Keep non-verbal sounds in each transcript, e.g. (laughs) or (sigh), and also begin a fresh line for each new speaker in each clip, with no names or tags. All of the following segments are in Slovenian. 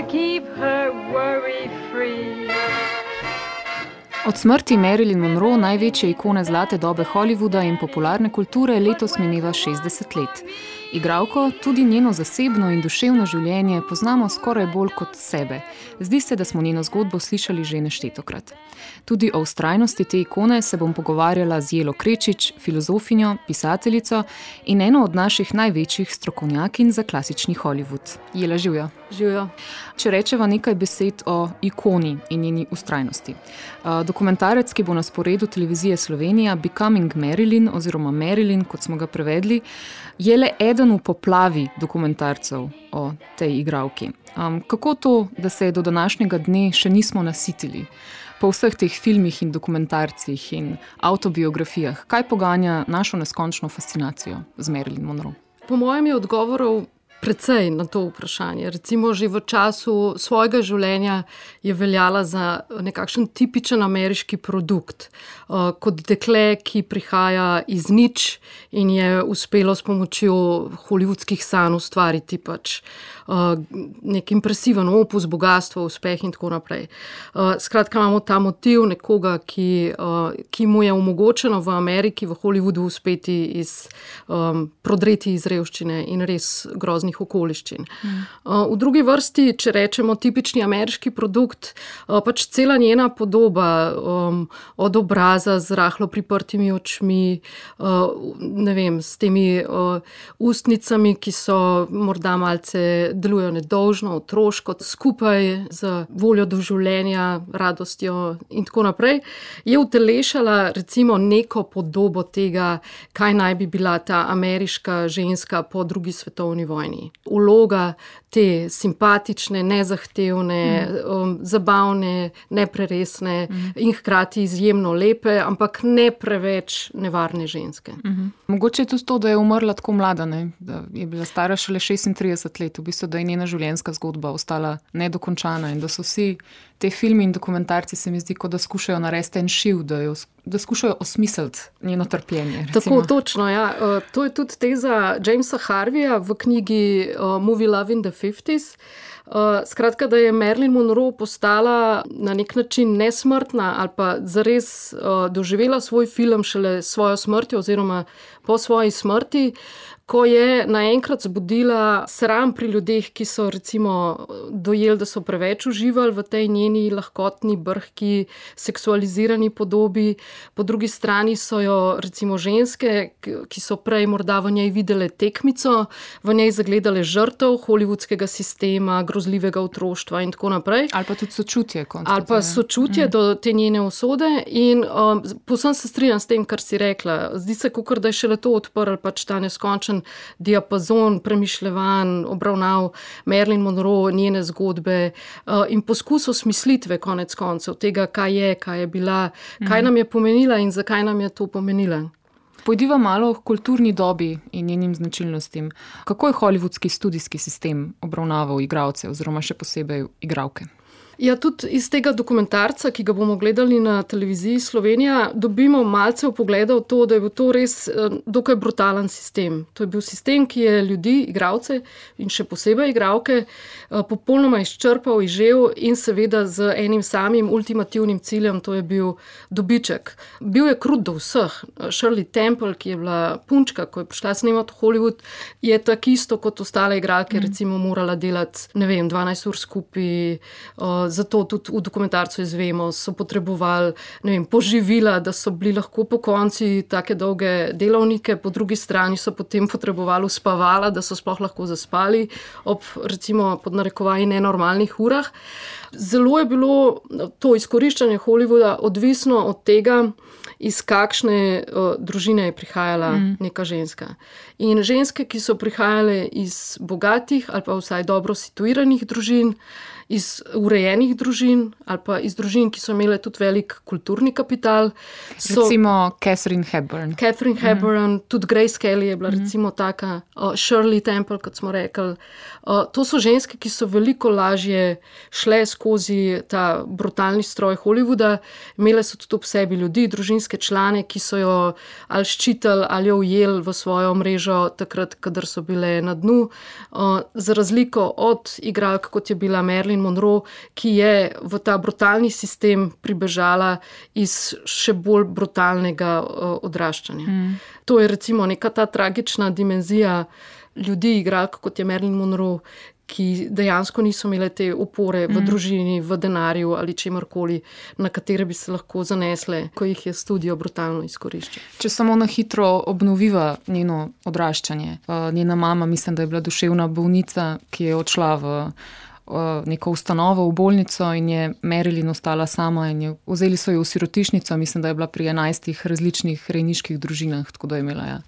to keep her worry free.
Od smrti Marilyn Monroe, največje ikone zlate dobe Hollywooda in popularne kulture, letos mineva 60 let. Igralko, tudi njeno zasebno in duševno življenje poznamo skoraj bolj kot sebe. Zdi se, da smo njeno zgodbo slišali že neštetokrat. Tudi o ustrajnosti te ikone se bom pogovarjala z Jelo Krečič, filozofinjo, pisateljico in eno od naših največjih strokovnjakin za klasični Hollywood. Jela živijo.
Živijo.
Če rečeva nekaj besed o ikoni in njeni ustrajnosti. Dokumentarec, ki bo na sporedu televizije Slovenija, Becoming Marilyn oziroma Marilyn, kot smo ga prevedli, je le eden v poplavi dokumentarcev o tej igralki. Um, kako to, da se je do današnjega dne še nismo nasitili? Po vseh teh filmih in dokumentarcih in autobiografijah, kaj poganja našo neskončno fascinacijo z Marilyn Monroe?
Po mojem je odgovorov precej na to vprašanje. Recimo, že v času svojega življenja je veljala za nekakšen tipičen ameriški produkt, uh, kot dekle, ki prihaja iz nič in je uspelo s pomočjo holivudskih sanj ustvariti pač. Uh, nek impresiven opus, bogatstvo, uspeh, in tako naprej. Uh, skratka, imamo ta motiv nekoga, ki, uh, ki mu je omogočeno v Ameriki, v Hollywoodu, uspeti iz, um, prodreti iz revščine in res groznih okoliščin. Mm. V drugi vrsti, če rečemo tipični ameriški produkt, pač cela njena podoba, um, od obraza z rahlo priprtimi očmi, ne vem, s temi ustnicami, ki so morda malce delujejo nedolžno, otroško, skupaj z voljo do življenja, radostjo in tako naprej, je utelešala recimo neko podobo tega, kaj naj bi bila ta ameriška ženska po drugi svetovni vojni. Uloga te simpatične, nezahtevne, mm. um, zabavne, nepreresne mm. in hkrati izjemno lepe, ampak ne preveč nevarne ženske. Mm
-hmm. Mogoče je tudi to, da je umrla tako mlada, ne? da je bila stara šele 36 let, v bistvu, da je njena življenjska zgodba ostala nedokončana in da so vsi te filmi in dokumentarci, se mi zdi, da skušajo narediti en šiv, da, jo, da skušajo osmisliti njeno trpljenje.
Recimo. Tako, točno. Ja. Uh, to je tudi teza Jamesa Harveya v knjigi uh, Movie Love in the 50s. Uh, skratka, da je Marilyn Monroe postala na nek način nesmrtna ali pa zares uh, doživela svoj film šele s svojo smrtjo, oziroma po svoji smrti, ko je naenkrat zbudila sram pri ljudeh, ki so recimo dojeli, da so preveč uživali v tej njeni lahkotni, brhki, seksualizirani podobi. Po drugi strani so jo recimo ženske, ki so prej morda v njej videle tekmico, v njej zagledale žrtev holivudskega sistema, grozljivega otroštva in tako naprej.
Ali pa tudi sočutje.
Ali pa sočutje mm. do te njene usode. In um, posem se strinjam s tem, kar si rekla. Zdi se, kot da je šele to odprl pač ta neskončen diapazon premišljevanj, obravnav Merlin Monroe, njene zgodbe uh, in poskus osmislitve, konec koncev, tega, kaj je, kaj je bila, kaj mhm. nam je pomenila in zakaj nam je to pomenila.
Pojdiva malo o kulturni dobi in njenim značilnostim. Kako je holivudski študijski sistem obravnaval igralce, oziroma še posebej igralke?
Ja, tudi iz tega dokumentarca, ki ga bomo gledali na televiziji Slovenija, dobimo malce pogleda v to, da je bil to res eh, dokaj brutalen sistem. To je bil sistem, ki je ljudi, igralce in še posebej igralke, eh, popolnoma izčrpal, izžel in seveda z enim samim ultimativnim ciljem, to je bil dobiček. Bil je krut do vseh. Shirley Temple, ki je bila punčka, ko je prišla snemati v Hollywood, je tako isto kot ostale igralke, mm. recimo, morala delati vem, 12 ur skupaj. Zato tudi v dokumentarcu izvemo, so potrebovali vem, poživila, da so bili lahko po konci tako dolge delovnike, po drugi strani so potem potrebovali uspavala, da so sploh lahko zaspali ob, recimo, podnarekovaji nenormalnih urah. Zelo je bilo to izkoriščanje Hollywooda odvisno od tega, iz kakšne uh, družine je prihajala mm. neka ženska. In ženske, ki so prihajale iz bogatih ali pa vsaj dobro situiranih družin, iz urejenih družin ali pa iz družin, ki so imele tudi velik kulturni kapital.
So, recimo Catherine Hepburn.
Catherine mhm. Hepburn, mm. tudi Grace Kelly je bila mm. recimo taka, uh, Shirley Temple, kot smo rekli. Uh, to so ženske, ki so veliko lažje šle skozi ta brutalni stroj Hollywooda, imele so tudi ob sebi ljudi, družinske člane, ki so jo ali ščitili ali jo ujeli v svojo mrežo, takrat, kadar so bile na dnu. Uh, za razliko od igralk, kot je bila Marilyn Monroe, ki je v ta brutalni sistem pribežala iz še bolj brutalnega odraščanja. Mm. To je recimo neka ta tragična dimenzija ljudi, igralk kot je Marilyn Monroe, ki dejansko niso imele te opore v mm. družini, v denarju ali čemorkoli, na katere bi se lahko zanesle, ko jih je studio brutalno izkoriščal.
Če samo na hitro obnoviva njeno odraščanje. Njena mama, mislim, da je bila duševna bolnica, ki je odšla v. Neko ustanovo v bolnico in je Merilin ostala sama. Je, vzeli so jo v sirotišnico, mislim, da je bila pri enajstih različnih rejniških družinah, tako da je imela ja,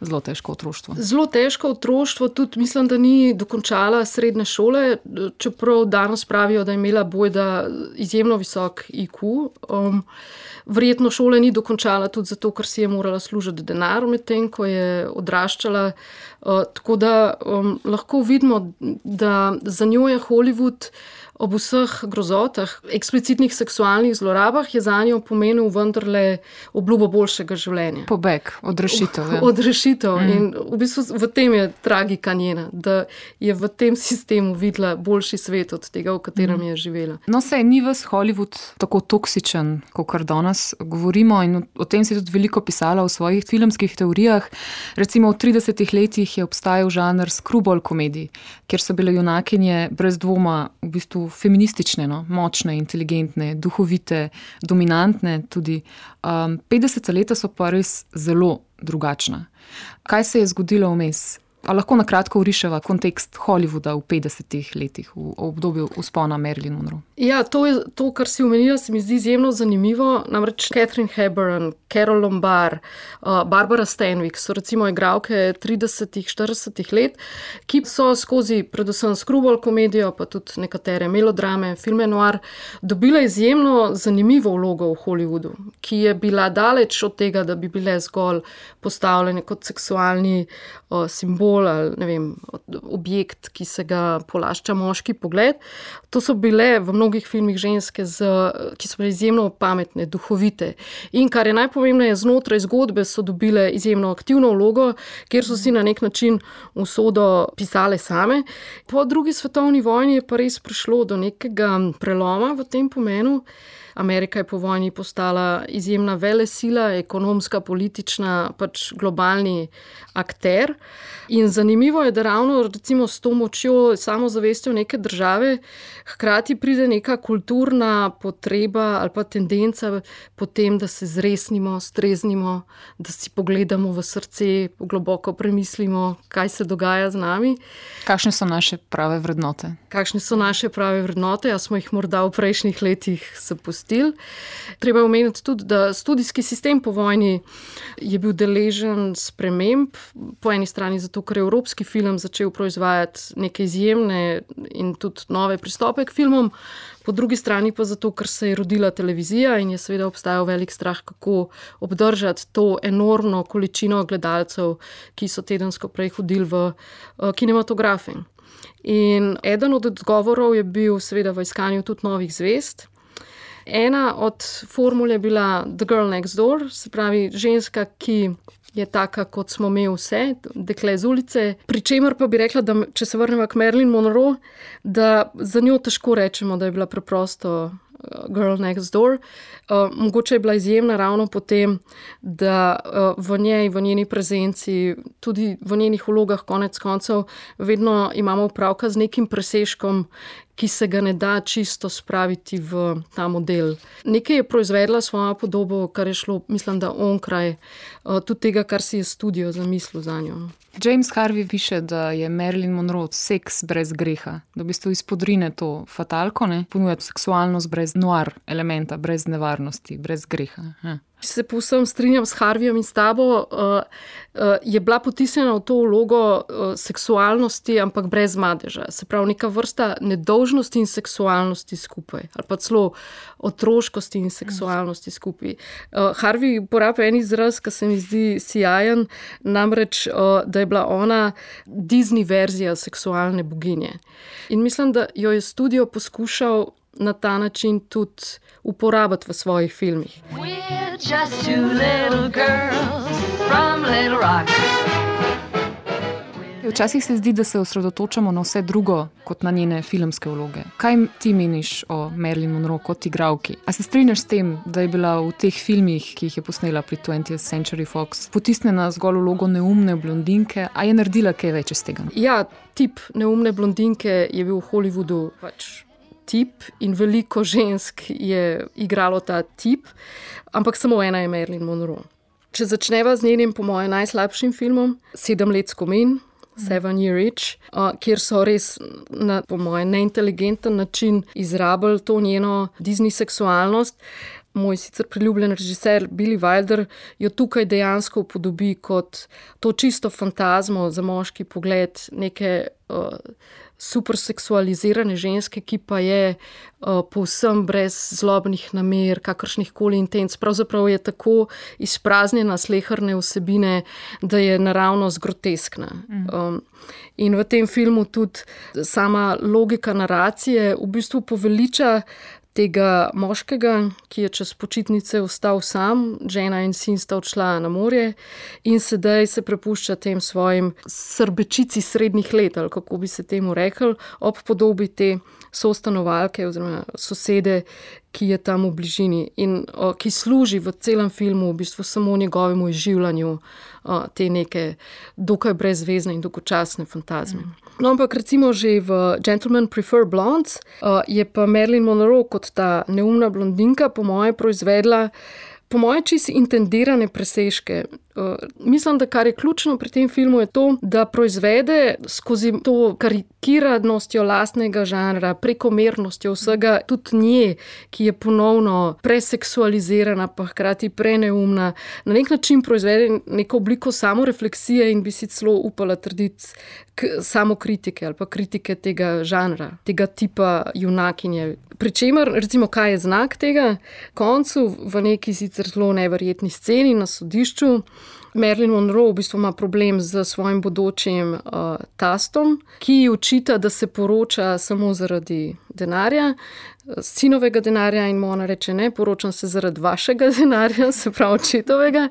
zelo težko otroštvo.
Zelo težko otroštvo, tudi mislim, da ni dokončala srednje šole, čeprav danes pravijo, da je imela bojda izjemno visok IQ. Um, verjetno šole ni dokončala tudi zato, ker si je morala služiti denar medtem, ko je odraščala. Uh, tako da um, lahko vidimo, da za njo je Hollywood ob vseh grozotah, eksplicitnih seksualnih zlorabah, je za njo pomenil vendarle obljubo boljšega življenja.
Pobeg, odrešitev. Ja. (laughs)
Odrešitev. Mm. In v bistvu v tem je tragika njena, da je v tem sistemu videla boljši svet od tega, v katerem mm. je živela.
No, se ni ves Hollywood tako toksičen, kot danes govorimo, in o tem si tudi veliko pisala v svojih filmskih teorijah. Recimo v 30-ih letih je obstajal žanr skrubol komedij, kjer so bile junakinje brez dvoma v bistvu feministične, no? močne, inteligentne, duhovite, dominantne. Tudi um, 50 let so pa res zelo drugačna. Kaj se je zgodilo vmes? A lahko na kratko uriševa kontekst Hollywooda v 50-ih letih, v obdobju uspona Marilyn Monroe?
Ja, to, je, to, kar si omenila, se mi zdi izjemno zanimivo. Namreč Catherine Hepburn, Carol Lombard, uh, Barbara Stanwyck so recimo igralke 30-ih, 40-ih let, ki so skozi predvsem skrubol komedijo, pa tudi nekatere melodrame, filme noir, dobile izjemno zanimivo vlogo v Hollywoodu, ki je bila daleč od tega, da bi bile zgolj postavljene kot seksualni uh, simbol simbol ali vem, objekt, ki se ga polašča moški pogled. To so bile v mnogih filmih ženske, z, ki so bile izjemno pametne, duhovite. In kar je najpomembnejše, znotraj zgodbe so dobile izjemno aktivno vlogo, kjer so si na nek način usodo pisale same. Po drugi svetovni vojni je pa res prišlo do nekega preloma v tem pomenu. Amerika je po vojni postala izjemna vele sila, ekonomska, politična, pač globalni akter. In zanimivo je, da ravno recimo, s to močjo, samozavestjo neke države, hkrati pride neka kulturna potreba ali pa tendenca po tem, da se zresnimo, streznimo, da si pogledamo v srce, globoko premislimo, kaj se dogaja z nami.
Kakšne so naše prave vrednote?
Kakšne so naše prave vrednote? Jaz smo jih morda v prejšnjih letih zapustili. Treba omeniti tudi, da študijski sistem po vojni je bil deležen sprememb, po eni strani zato, ker je evropski film začel proizvajati neke izjemne in tudi nove pristope k filmom, po drugi strani pa zato, ker se je rodila televizija in je seveda obstajal velik strah, kako obdržati to enormno količino gledalcev, ki so tedensko prej hodili v uh, kinematografe. In eden od odgovorov je bil, seveda, v iskanju tudi novih zvest. Ena od formul je bila The Girl Next Door, se pravi ženska, ki je taka, kot smo mi vse, dekle z ulice. Pričemer pa bi rekla, da če se vrnemo k Marilyn Monroe, da za njo težko rečemo, da je bila preprosto Girl Next Door. Uh, mogoče je bila izjemna ravno potem, da uh, v njej, v njeni prezenci, tudi v njenih vlogah, konec koncev, vedno imamo opravka z nekim preseškom, ki se ga ne da čisto spraviti v ta model. Nekaj je proizvedla svojo podobo, kar je šlo, mislim, da onkraj uh, tudi tega, kar si je studio zamislil za njo.
James Harvey piše, da je Marilyn Monroe seks brez greha, da v bistvu izpodrine to fatalko, ponuja seksualnost brez noir elementa, brez nevarnosti, brez greha. Ja.
Se povsem strinjam s Harvijem in s tabo. Uh, uh, je bila potisnjena v to vlogo uh, seksualnosti, ampak brez madeža. Se pravi, neka vrsta nedolžnosti in seksualnosti skupaj, ali pa celo otroškosti in seksualnosti skupaj. Harvij uporablja en izraz, ki se mi zdi sijajen, namreč, da je bila ona Disney verzija seksualne boginje. In mislim, da jo je studio poskušal na ta način tudi uporabiti v svojih filmih.
Včasih se zdi, da se osredotočamo na vse drugo, kot na njene filmske vloge. Kaj ti meniš o Marilyn Monroe kot igravki? A se strinjaš s tem, da je bila v teh filmih, ki jih je posnela pri 20th Century Fox, potisnjena zgolj v vlogo neumne blondinke, a je naredila kaj več iz tega?
Ja, tip neumne blondinke je bil v Hollywoodu pač. Tip in veliko žensk je igralo ta tip, ampak samo ena je Marilyn Monroe. Če začneva z njenim, po mojem, najslabšim filmom, Sedem let spomin, Seven Year uh, kjer so res, na, po mojem, neinteligenten način izrabili to njeno Disney seksualnost. Moj sicer priljubljen režiser Billy Wilder jo tukaj dejansko upodobi kot to čisto fantazmo za moški pogled, neke uh, superseksualizirane ženske, ki pa je uh, povsem brez zlobnih namer, kakršnih koli intenc. Pravzaprav je tako izpraznjena slehrne vsebine, da je naravnost groteskna. Um, in v tem filmu tudi sama logika naracije v bistvu poveliča tega moškega, ki je čez počitnice ostal sam, žena in sin sta odšla na morje in sedaj se prepušča tem svojim srbečici srednjih let, ali kako bi se temu rekel, ob podobi te sostanovalke oziroma sosede, ki je tam v bližini in o, ki služi v celem filmu v bistvu samo njegovemu izživljanju o, te neke dokaj brezvezne in dolgočasne fantazme. No, ampak recimo že v Gentlemen Prefer Blondes o, je pa Marilyn Monroe kot ta neumna blondinka po moje proizvedla po mojem, čisto intendirane presežke. Uh, mislim, da kar je ključno pri tem filmu je to, da proizvede skozi to karikiranostjo lastnega žanra, prekomernostjo vsega, tudi nje, ki je ponovno preseksualizirana, pa hkrati preneumna, na nek način proizvede neko obliko samorefleksije in bi si celo upala trditi samo kritike ali pa kritike tega žanra, tega tipa junakinje. Pričemer, recimo, kaj je znak tega? Koncu v neki sicer zelo neverjetni sceni na sodišču. Marilyn Monroe v bistvu ima problem z svojim bodočim uh, tastom, ki ji očita, da se poroča samo zaradi denarja, sinovega denarja, in mu ona reče: Ne, poročam se zaradi vašega (laughs) denarja, se pravi očetovega.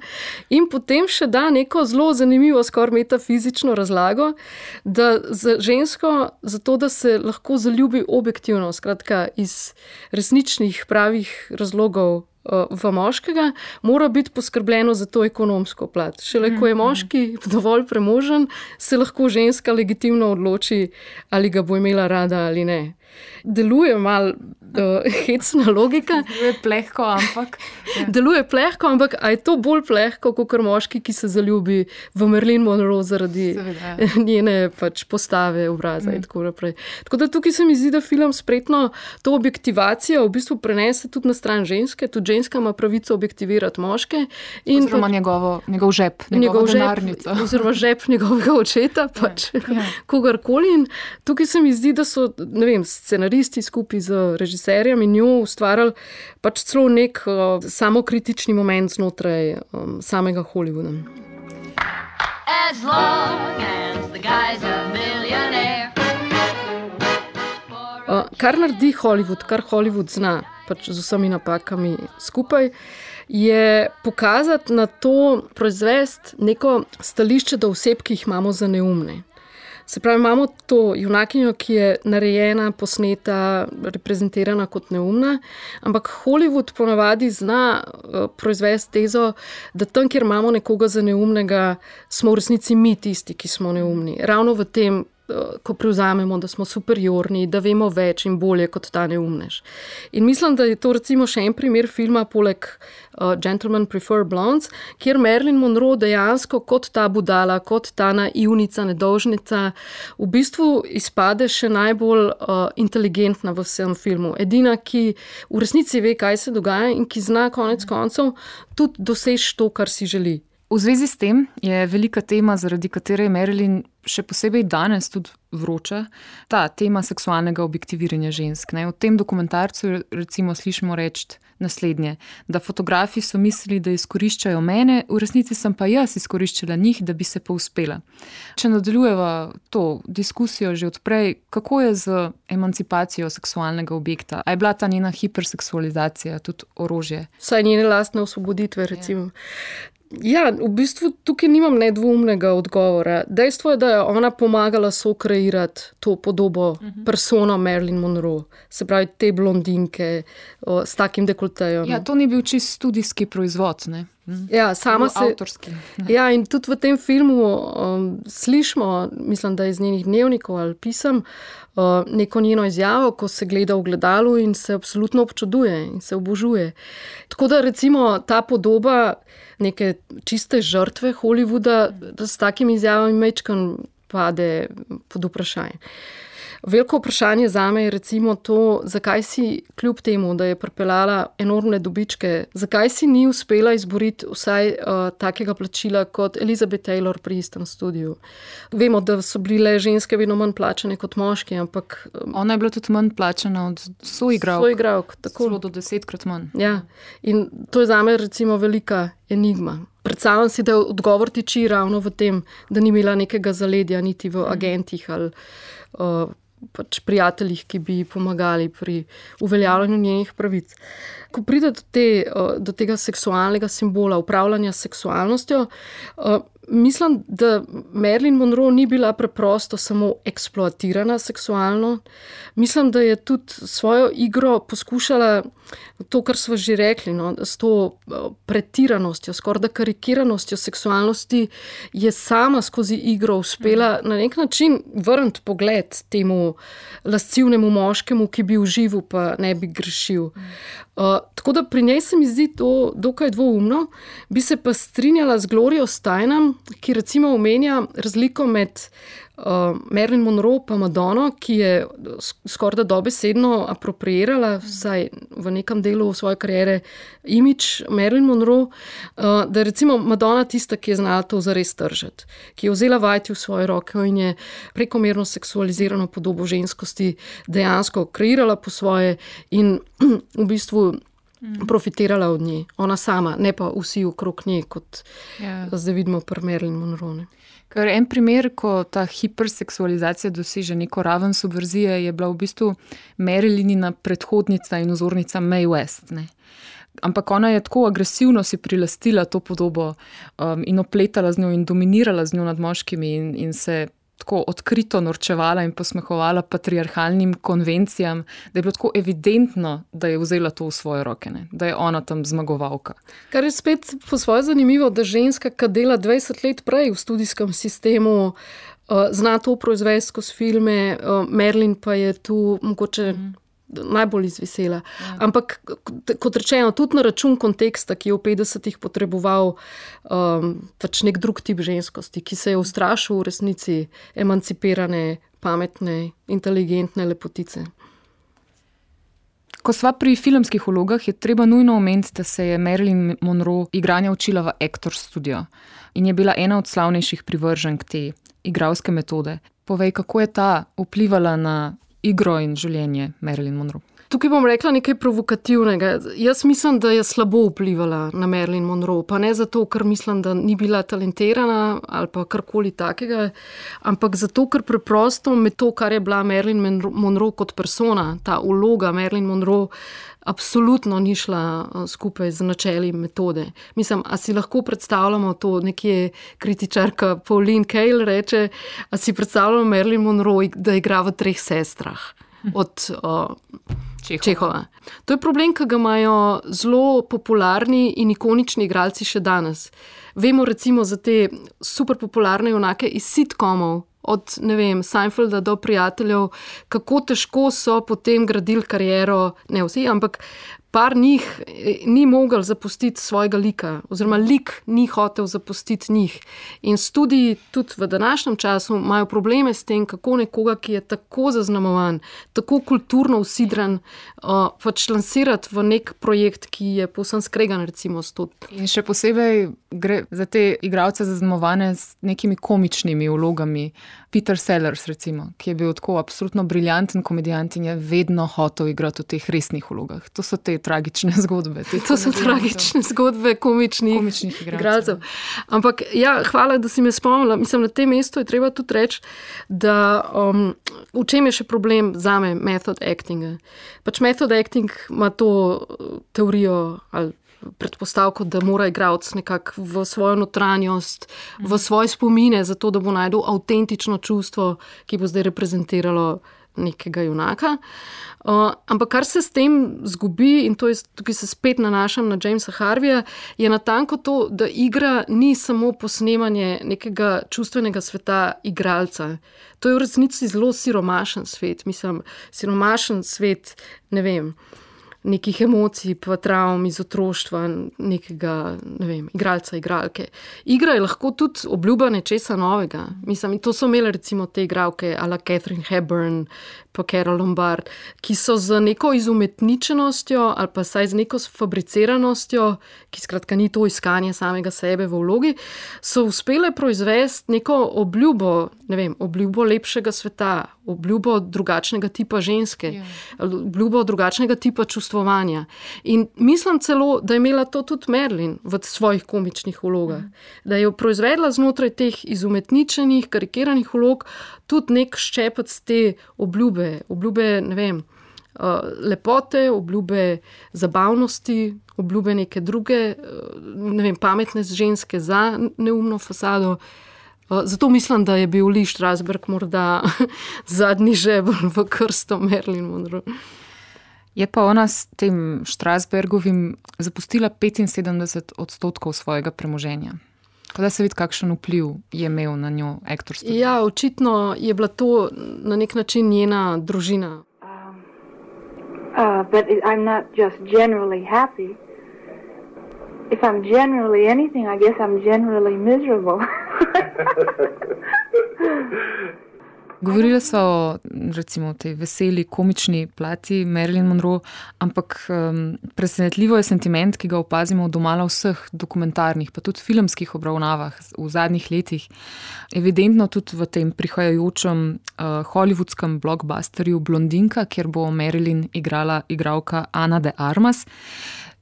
In potem še da neko zelo zanimivo, skoraj metafizično razlago, da za žensko, zato da se lahko zaljubi objektivno, skratka iz resničnih, pravih razlogov v moškega, mora biti poskrbljeno za to ekonomsko plat. Šele ko je mhm. moški dovolj premožen, se lahko ženska legitimno odloči, ali ga bo imela rada ali ne deluje malo uh, (laughs) hecna logika.
Deluje plehko, ampak.
Ja. Deluje plehko, ampak je to bolj plehko kot moški, ki se zaljubi v Merlin Monroe zaradi Seveda. Ja. (laughs) njene pač, postave, obraza mm. in tako naprej. Tako da tukaj se mi zdi, da film spretno to objektivacijo v bistvu prenese tudi na stran ženske, tudi ženska ima pravico objektivirati moške.
In oziroma pač, njegovo, njegov žep, njegov žep, (laughs)
oziroma žep njegovega očeta, ja, pač ja. kogarkoli. In tukaj se mi zdi, da so, ne vem, scenaristi skupaj z režiserjem in njo ustvarjali pač celo nek uh, samokritični moment znotraj um, samega Hollywooda. Uh, kar naredi Hollywood, kar Hollywood zna, pač z vsemi napakami skupaj, je pokazati na to, proizvesti neko stališče do oseb, ki jih imamo za neumne. Se pravi, imamo to junakinjo, ki je narejena, posneta, reprezentirana kot neumna, ampak Hollywood ponavadi zna uh, proizvesti tezo, da tam, kjer imamo nekoga za neumnega, smo v resnici mi tisti, ki smo neumni. Ravno v tem ko prevzamemo, da smo superiorni, da vemo več in bolje kot ta neumnež. In mislim, da je to recimo še en primer filma, poleg uh, Gentlemen Prefer Blondes, kjer Marilyn Monroe dejansko kot ta budala, kot ta naivnica, nedolžnica, v bistvu izpade še najbolj uh, inteligentna v vsem filmu. Edina, ki v resnici ve, kaj se dogaja in ki zna konec koncev tudi doseči to, kar si želi.
V zvezi s tem je velika tema, zaradi katere je Marilyn še posebej danes tudi vroča, ta tema seksualnega objektiviranja žensk. Ne. V tem dokumentarcu recimo slišimo reči naslednje: da fotografi so mislili, da izkoriščajo mene, v resnici sem pa jaz izkoriščala njih, da bi se povzpela. Če nadaljujeva to diskusijo že odprej, kako je z emancipacijo seksualnega objekta? A je bila ta njena hiperseksualizacija tudi orožje?
Vsaj njene lastne osvoboditve, recimo. Ja, v bistvu tukaj nimam nedvoumnega odgovora. Dejstvo je, da je ona pomagala sokreirati to podobo uh -huh. persona Marilyn Monroe, se pravi te blondinke o, s takim dekoltejem.
Ja, to ni bil čist študijski proizvod. Ne?
Ja, sama se.
Avtorski. (laughs)
Ja, in tudi v tem filmu um, slišimo, mislim, da iz njenih dnevnikov ali pisem, uh, neko njeno izjavo, ko se gleda v gledalu in se absolutno občuduje in se obožuje. Tako da recimo ta podoba neke čiste žrtve Hollywooda, da s takimi izjavami mečkam pade pod vprašanje. Veliko vprašanje za me je recimo to, zakaj si kljub temu, da je pripeljala enormne dobičke, zakaj si ni uspela izboriti vsaj uh, takega plačila kot Elizabeth Taylor pri istem studiu. Vemo, da so bile ženske vedno manj plačane kot moški, ampak.
Um, Ona je bila tudi manj plačana od soigralcev.
Soigralk, tako.
Celo do desetkrat manj.
Ja, in to je za me recimo velika enigma. Predstavljam si, da odgovor tiči ravno v tem, da ni imela nekega zaledja niti v agentih ali. Uh, pač prijateljih, ki bi pomagali pri uveljavljanju njenih pravic. Ko pride do, te, do tega seksualnega simbola, upravljanja s seksualnostjo, mislim, da Marilyn Monroe ni bila preprosto samo eksploatirana seksualno. Mislim, da je tudi svojo igro poskušala to, kar smo že rekli, no, s to pretiranostjo, skoraj da karikiranostjo seksualnosti, je sama skozi igro uspela na nek način vrniti pogled temu lascivnemu moškemu, ki bi užival, pa ne bi grešil. Uh, tako da pri njej se mi zdi to dokaj dvoumno, bi se pa strinjala z Glorijo Stajnom, ki recimo omenja razliko med uh, Marilyn Monroe in Madono, ki je skoraj da dobesedno apropriirala, vsaj v nekem delu svoje kariere, imič Marilyn Monroe, uh, da je recimo Madonna tista, ki je znala to zares držati, ki je vzela vajeti v svoje roke in je prekomerno seksualizirano podobo ženskosti dejansko kreirala po svoje in (clears throat) v bistvu profitirala od nje, ona sama, ne pa vsi okrog nje, kot ja. zdaj vidimo pri Marilyn Monroe.
Ker en primer, ko ta hiperseksualizacija doseže neko raven subverzije, je bila v bistvu Marilynina predhodnica in ozornica May West. Ne? Ampak ona je tako agresivno si prilastila to podobo um, in opletala z njo in dominirala z njo nad moškimi in, in se tako odkrito norčevala in posmehovala patriarhalnim konvencijam, da je bilo tako evidentno, da je vzela to v svoje roke, ne? da je ona tam zmagovalka.
Kar je spet po svoje zanimivo, da ženska, ki dela 20 let prej v študijskem sistemu, uh, zna to proizvesti skozi filme, uh, Merlin pa je tu mogoče. Mm najbolj izvesela. Ja. Ampak, kot rečeno, tudi na račun konteksta, ki je v 50-ih potreboval um, pač nek drug tip ženskosti, ki se je ustrašil v resnici emancipirane, pametne, inteligentne lepotice.
Ko sva pri filmskih vlogah, je treba nujno omeniti, da se je Marilyn Monroe igranja učila v Actor Studio in je bila ena od slavnejših privrženk te igralske metode. Povej, kako je ta vplivala na igro in življenje Marilyn Monroe.
Tukaj bom rekla nekaj provokativnega. Jaz mislim, da je slabo vplivala na Marilyn Monroe, pa ne zato, ker mislim, da ni bila talentirana ali pa karkoli takega, ampak zato, ker preprosto med to, kar je bila Marilyn Monroe kot persona, ta uloga Marilyn Monroe. Absolutno ni šla eh, skupaj z načeli metode. Mislim, a si lahko predstavljamo to, nekje kritičarka Pauline Kale reče, a si predstavljamo Marilyn Monroe, da igra v treh sestrah od uh, Čehova. Čehova. To je problem, ki ga imajo zelo popularni in ikonični igralci še danes. Vemo recimo za te super popularne junake iz sitkomov. Od vem, Seinfelda do prijateljev, kako težko so potem gradili kariero, ne vsi, ampak par njih eh, ni mogel zapustiti svojega lika, oziroma lik ni hotel zapustiti njih. In študiji tudi v današnjem času imajo probleme s tem, kako nekoga, ki je tako zaznamovan, tako kulturno usidran, uh, pač lansirati v nek projekt, ki je povsem skregan, recimo, s to.
In še posebej gre za te igralce zaznamovane s nekimi komičnimi vlogami. Peter Sellers, recimo, ki je bil tako absolutno briljanten komedijant in je vedno hotel igrati v teh resnih vlogah. To so te tragične (laughs) zgodbe. Te
To so tragične zgodbe komičnih,
Komičnih igralcev.
igralcev. Ampak, ja, hvala, da si me spomnila. Mislim, na tem mestu je treba tudi reči, da um, v čem je še problem za me metod actinga. Pač metod acting ima to uh, teorijo ali predpostavko, da mora igralec nekako v svojo notranjost, v svoje spomine, zato da bo najdel avtentično čustvo, ki bo zdaj reprezentiralo nekega junaka. Uh, ampak kar se s tem zgubi, in to je, tukaj se spet nanašam na Jamesa Harvija, je natanko to, da igra ni samo posnemanje nekega čustvenega sveta igralca. To je v resnici zelo siromašen svet, mislim, siromašen svet, ne vem. Nekih emocij, pa travm iz otroštva, nekega ne vem, igralca, igralke. Igra je lahko tudi obljuba nečesa novega. Mislim, to so imele recimo te igralke, ala Catherine Hepburn, pa Carol Lombard, ki so z neko izumetničenostjo ali pa saj z neko fabriciranostjo, ki skratka ni to iskanje samega sebe v vlogi, so uspele proizvesti neko obljubo, ne vem, obljubo lepšega sveta, obljubo drugačnega tipa ženske,
Ja.
obljubo drugačnega tipa čustvovanja. In mislim celo, da je imela to tudi Merlin v svojih komičnih vlogah, da je proizvedla znotraj teh izumetničenih, karikiranih vlog tudi nek ščepec te obljube, obljube, ne vem. uh, Lepote, obljube zabavnosti, obljube neke druge, uh, ne vem, pametne ženske za neumno fasado. Uh, Zato mislim, da je bil Lee Strasberg morda (laughs) zadnji žebelj v krsto Merlin Monroe.
Je pa ona s tem Strasbergovim zapustila 75 odstotkov svojega premoženja. Tako da se vidi, kakšen vpliv je imel na njo aktorstvo.
Ja, očitno je bila to na nek način njena družina.
Uh, but it, I'm not just generally happy. If I'm generally anything, I guess I'm generally miserable. (laughs) (laughs)
Govorila so o recimo, tej veseli, komični plati Marilyn Monroe, ampak um, presenetljivo je sentiment, ki ga opazimo v domala vseh dokumentarnih, pa tudi filmskih obravnavah v zadnjih letih. Evidentno tudi v tem prihajajočem uh, hollywoodskem blockbusterju Blondinka, kjer bo Marilyn igrala igralka Ana de Armas,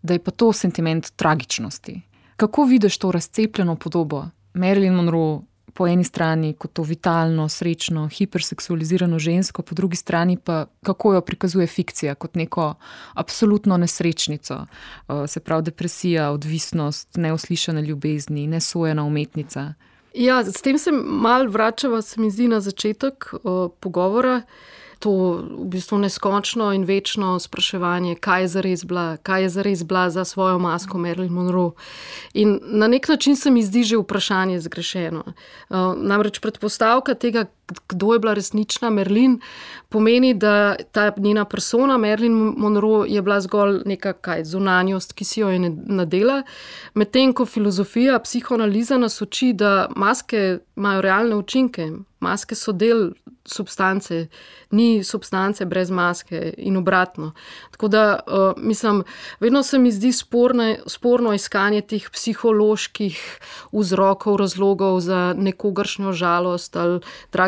da je pa to sentiment tragičnosti. Kako vidiš to razcepljeno podobo Marilyn Monroe? Po eni strani kot to vitalno, srečno, hiperseksualizirano žensko, po drugi strani pa kako jo prikazuje fikcija kot neko absolutno nesrečnico, eh, se pravi depresija, odvisnost, neuslišane ljubezni, nesojena umetnica.
Ja, s tem se mal vračava, se mi zdi, na začetek uh, pogovora. To v bistvu neskončno in večno spraševanje, kaj je zares bila, kaj je zares bila za svojo masko Marilyn Monroe. In na nek način se mi zdi že vprašanje zgrešeno. Uh, namreč predpostavka tega, kdo je bila resnična Merlin, pomeni, da ta njena persona, Marilyn Monroe, je bila zgolj neka kaj, zunanjost, ki si jo je nadela, medtem ko filozofija, psihoanaliza nas uči, da maske imajo realne učinke. Maske so del substance, ni substance brez maske in obratno. Tako da, uh, mislim, vedno se mi zdi sporne, sporno iskanje teh psiholoških vzrokov, razlogov za nekogaršnjo žalost ali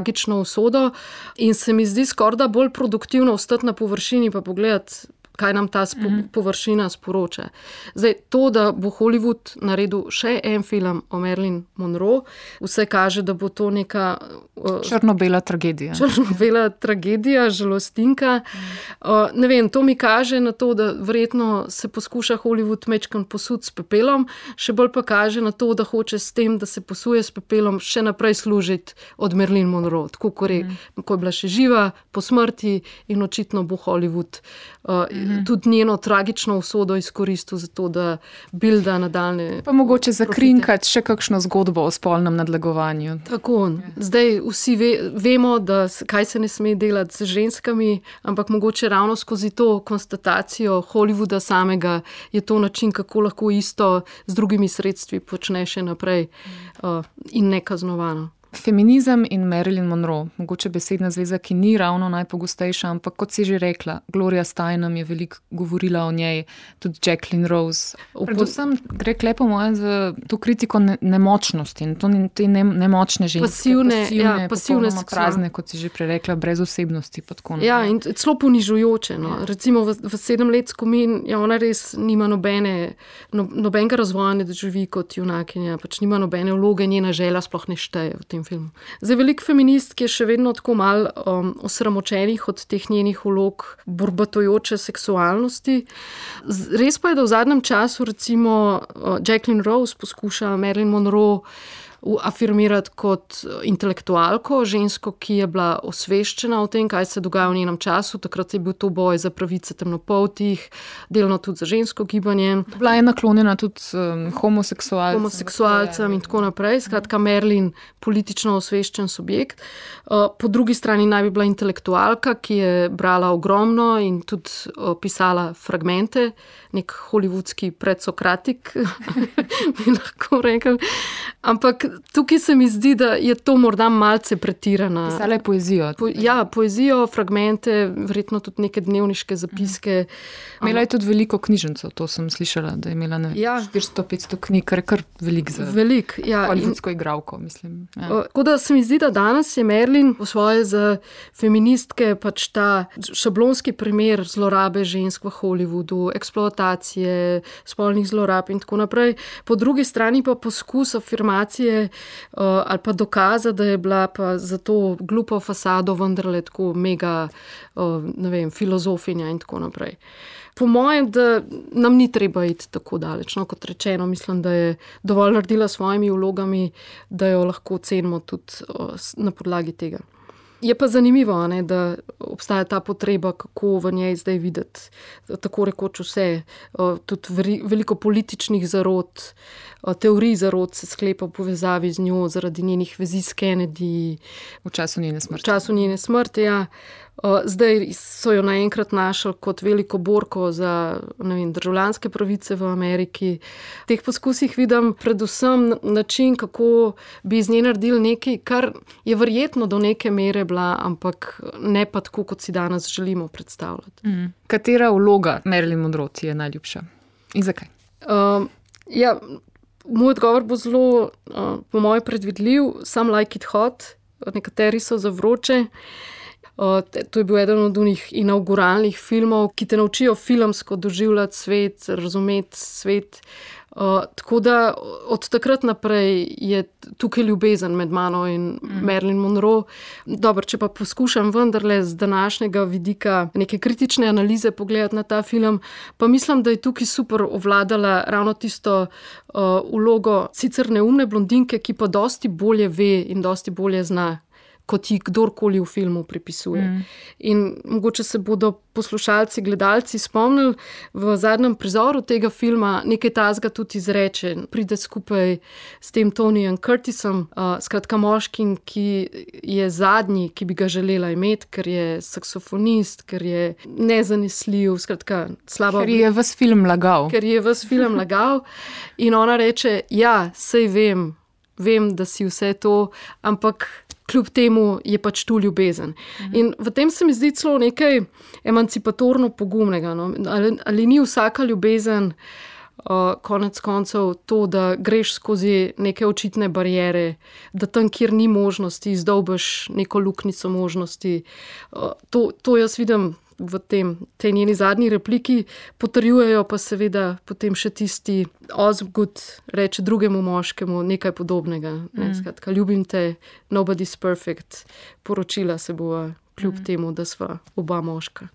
tragično usodo, in se mi zdi skoraj da bolj produktivno ostati na površini in pogledati. Kaj nam ta spo, površina sporoča? Zdaj, to, da bo Hollywood naredil še en film o Marilyn Monroe, vse kaže, da bo to neka uh,
Črno-bela tragedija.
črno-bela tragedija, žalostinka. Uh, ne vem, to mi kaže na to, da verjetno se poskuša Hollywood mečkam posud s pepelom, še bolj pa kaže na to, da hoče s tem, da se posuje s pepelom, še naprej služiti od Merlin Monroe, tako kot je, ko je bila še živa, po smrti in očitno bo Hollywood uh, -hmm. tudi njeno tragično usodo izkoristil za to, da bilda nadaljne.
Pa mogoče zakrinkati še kakšno zgodbo o spolnem nadlegovanju.
Tako, zdaj vsi ve, vemo, da kaj se ne sme delati z ženskami, ampak mogoče ravno skozi to konstatacijo Hollywooda samega je to način, kako lahko isto z drugimi sredstvi počne še naprej uh, in nekaznovano.
Feminizem in Marilyn Monroe, mogoče besedna zveza, ki ni ravno najpogostejša, ampak kot si že rekla, Gloria Steinem je veliko govorila o njej, tudi Jacqueline Rose. Predvsem gre klepo moje za to kritiko ne, nemočnosti in to te ne, nemočne ženske.
Pasivne, pasivne, ja, pasivne
prazne, kot si že prerekla, brez osebnosti.
Ja, in celo ponižujoče. No. Ja. Recimo v, v sedem let skomin, ja, ona res nima nobene, no, nobenega razvoja, ne doživi kot junakinja, pač nima nobene vloge, njena želja sploh ne šteje v tem tem filmu. Zdaj, veliko feministk je še vedno tako malo um, osramočenih od teh njenih vlog, borbatojoče seksualnosti. Res pa je, da v zadnjem času, recimo uh, Jacqueline Rose poskuša Marilyn Monroe afirmirati kot intelektualko, žensko, ki je bila osveščena o tem, kaj se dogaja v njenem času. Takrat je bil to boj za pravice temnopoltih, delno tudi za žensko gibanje.
Bila je naklonjena tudi um, homoseksualcem.
Homoseksualcem in tako naprej. Skratka, Merlin, politično osveščen subjekt. Uh, po drugi strani naj bi bila intelektualka, ki je brala ogromno in tudi uh, pisala fragmente, nek holivudski predsokratik, (laughs) bi lahko rekel. Ampak tukaj se mi zdi, da je to morda malce pretirano.
Pisala je poezijo.
Po, ja, poezijo, fragmente, verjetno tudi neke dnevniške zapiske.
Mhm. Imela je tudi veliko knjižnico, to sem slišala, da je imela ne, ja. 400-500 knjig, kar je kar velik za
velik, ja,
holivudsko igralko. Ja.
Tako da se mi zdi, da danes je Merlin v svoje za feministke pač ta šablonski primer zlorabe žensk v Hollywoodu, eksploatacije, spolnih zlorab in tako naprej. Po drugi strani pa poskus afirmacije uh, ali pa dokaza, da je bila pa za to glupo fasado vendarle tako mega uh, vem, filozofinja in tako naprej. Po mojem, da nam ni treba iti tako daleč. No, kot rečeno, mislim, da je dovolj naredila s svojimi vlogami, da jo lahko ocenimo tudi uh, na podlagi tega. Je pa zanimivo, ne, da obstaja ta potreba, kako v njej zdaj videti tako rekoč vse. Tudi veliko političnih zarod, teorij zarod se sklepa v povezavi z njo zaradi njenih vezi s Kennedy.
V času njene smrti.
V času njene smrti, ja. Zdaj so jo naenkrat našli kot veliko borko za vem, državljanske pravice v Ameriki. V teh poskusih vidim predvsem način, kako bi iz nje naredili nekaj, kar je verjetno do neke mere bila, ampak ne pa tako, kot si danes želimo predstavljati.
Mm. Katera vloga Marilyn Monroe je najljubša in zakaj?
Uh, ja, moj odgovor bo zelo, uh, po mojem, predvidljiv, sam like it hot, nekateri so za vroče. To je bil eden od njih inauguralnih filmov, ki te naučijo filmsko doživljati svet, razumeti svet. Uh, tako da od takrat naprej je tukaj ljubezen med mano in mm. Marilyn Monroe. Dobro, če pa poskušam vendarle z današnjega vidika neke kritične analize pogledati na ta film, pa mislim, da je tukaj super ovladala ravno tisto uh, vlogo sicer neumne blondinke, ki pa dosti bolje ve in dosti bolje zna, kot jih kdorkoli v filmu pripisuje. Mm. In mogoče se bodo poslušalci, gledalci spomnili v zadnjem prizoru tega filma nekaj tazga tudi izreče. Pride skupaj s tem Tonyjem Curtisom, uh, skratka moškim, ki je zadnji, ki bi ga želela imeti, ker je saksofonist, ker je nezanesljiv, skratka slabo.
Ker je vas film lagal.
Ker je vas film lagal. In ona reče: Ja, sej vem. Vem, da si vse to, ampak kljub temu je pač tu ljubezen. Mhm. In v tem se mi zdi celo nekaj emancipatorno pogumnega. No? Ali, ali ni vsaka ljubezen, uh, konec koncev, to, da greš skozi neke očitne barijere, da tam, kjer ni možnosti, izdolbeš neko luknjico možnosti. Uh, to, to jaz vidim v tem, tej njeni zadnji repliki, potrjujejo pa seveda potem še tisti Ozgud, reče drugemu moškemu nekaj podobnega. Ne, mm. skratka, ljubim te, nobody's perfect, poročila se bo kljub mm. temu, da sva oba moška.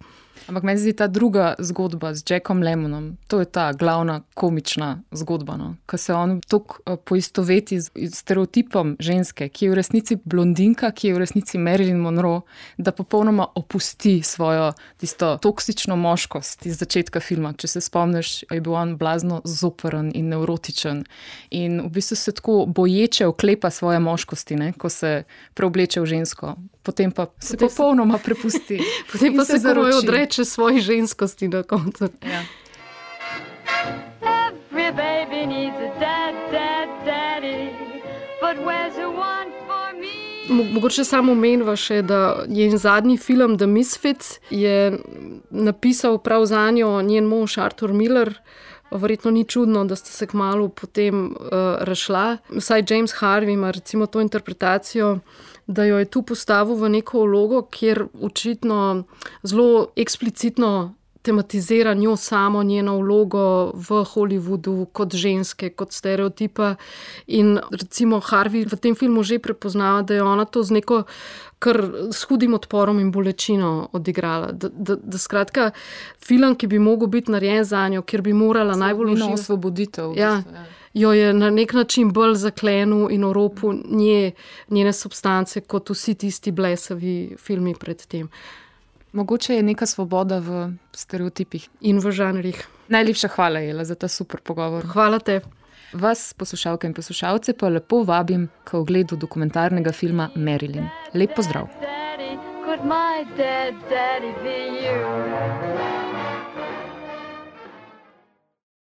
Ampak meni se zdi ta druga zgodba z Jackom Lemonom, to je ta glavna komična zgodba, no? ko se on tako eh, poistoveti z stereotipom ženske, ki je v resnici blondinka, ki je v resnici Marilyn Monroe, da popolnoma opusti svojo tisto toksično moškost iz začetka filma. Če se spomniš, je bil on blazno zoprn in nevrotičen in v bistvu se tako boječe oklepa svoje moškosti, ne? ko se preobleče v žensko. Potem pa se
Potem se-
popolnoma prepusti. (laughs)
Potem pa se komaj
zaroči.
odreče svoji ženskosti na koncu.
Ja.
Every baby needs a dad, dad, daddy. But where's the one
Mogoče samo omenjava še, da je njen zadnji film The Misfits je napisal prav za njo njen mož Arthur Miller. Verjetno ni čudno, da sta se kmalo potem uh, razšla. Vsaj James Harvey ima recimo to interpretacijo, da jo je tu postavil v neko vlogo, kjer očitno zelo eksplicitno tematizira njo samo, njeno vlogo v Hollywoodu kot ženske, kot stereotipa. In recimo Harvey v tem filmu že prepoznava, da je ona to z neko kar s hudim odporom in bolečino odigrala. Da, da, da skratka, film, ki bi mogel biti narejen za njo, kjer bi morala najbolj uživati
osvoboditev. v
Ja.
bistvu, ja.
jo je na nek način bolj zaklenil in oropu nje, njene substance, kot vsi tisti blesavi filmi predtem
Mogoče je neka svoboda v stereotipih.
in v žanrih.
Najlepša hvala, Jela, za ta super pogovor.
Hvala te.
Vas, poslušalke in poslušalce, pa lepo vabim k ogledu dokumentarnega filma Marilyn. Lep pozdrav!
Daddy, could my dad, daddy be you?